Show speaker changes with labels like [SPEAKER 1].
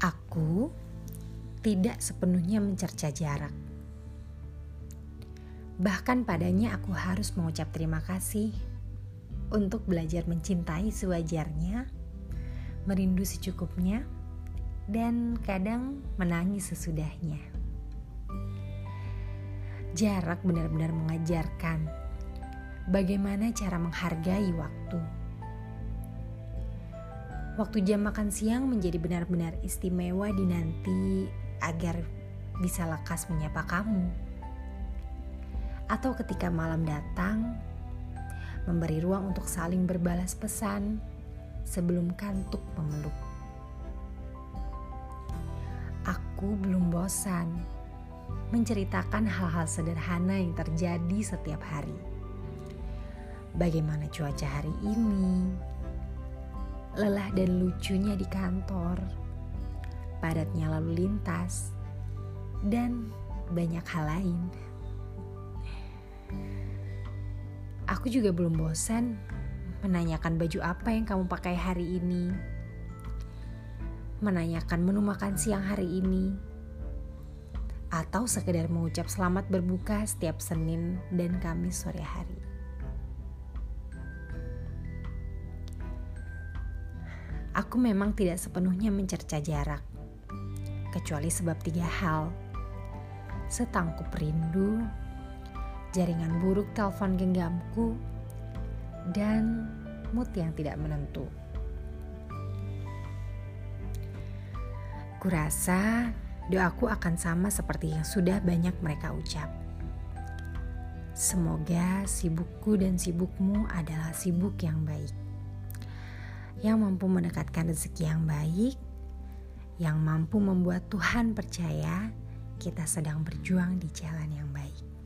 [SPEAKER 1] Aku tidak sepenuhnya mencerca jarak. Bahkan padanya aku harus mengucap terima kasih untuk belajar mencintai sewajarnya, merindu secukupnya, dan kadang menangis sesudahnya. Jarak benar-benar mengajarkan bagaimana cara menghargai waktu. Waktu jam makan siang menjadi benar-benar istimewa dinanti agar bisa lekas menyapa kamu. Atau ketika malam datang, memberi ruang untuk saling berbalas pesan sebelum kantuk memeluk. Aku belum bosan menceritakan hal-hal sederhana yang terjadi setiap hari. Bagaimana cuaca hari ini, lelah dan lucunya di kantor, padatnya lalu lintas, dan banyak hal lain. Aku juga belum bosan menanyakan baju apa yang kamu pakai hari ini, menanyakan menu makan siang hari ini, atau sekedar mengucap selamat berbuka setiap Senin dan Kamis sore hari. Aku memang tidak sepenuhnya mencerca jarak, kecuali sebab tiga hal. Setangkup rindu, jaringan buruk telepon genggamku, dan mood yang tidak menentu. Kurasa doaku akan sama seperti yang sudah banyak mereka ucap. Semoga sibukku dan sibukmu adalah sibuk yang baik. Yang mampu mendekatkan rezeki yang baik, yang mampu membuat Tuhan percaya kita sedang berjuang di jalan yang baik.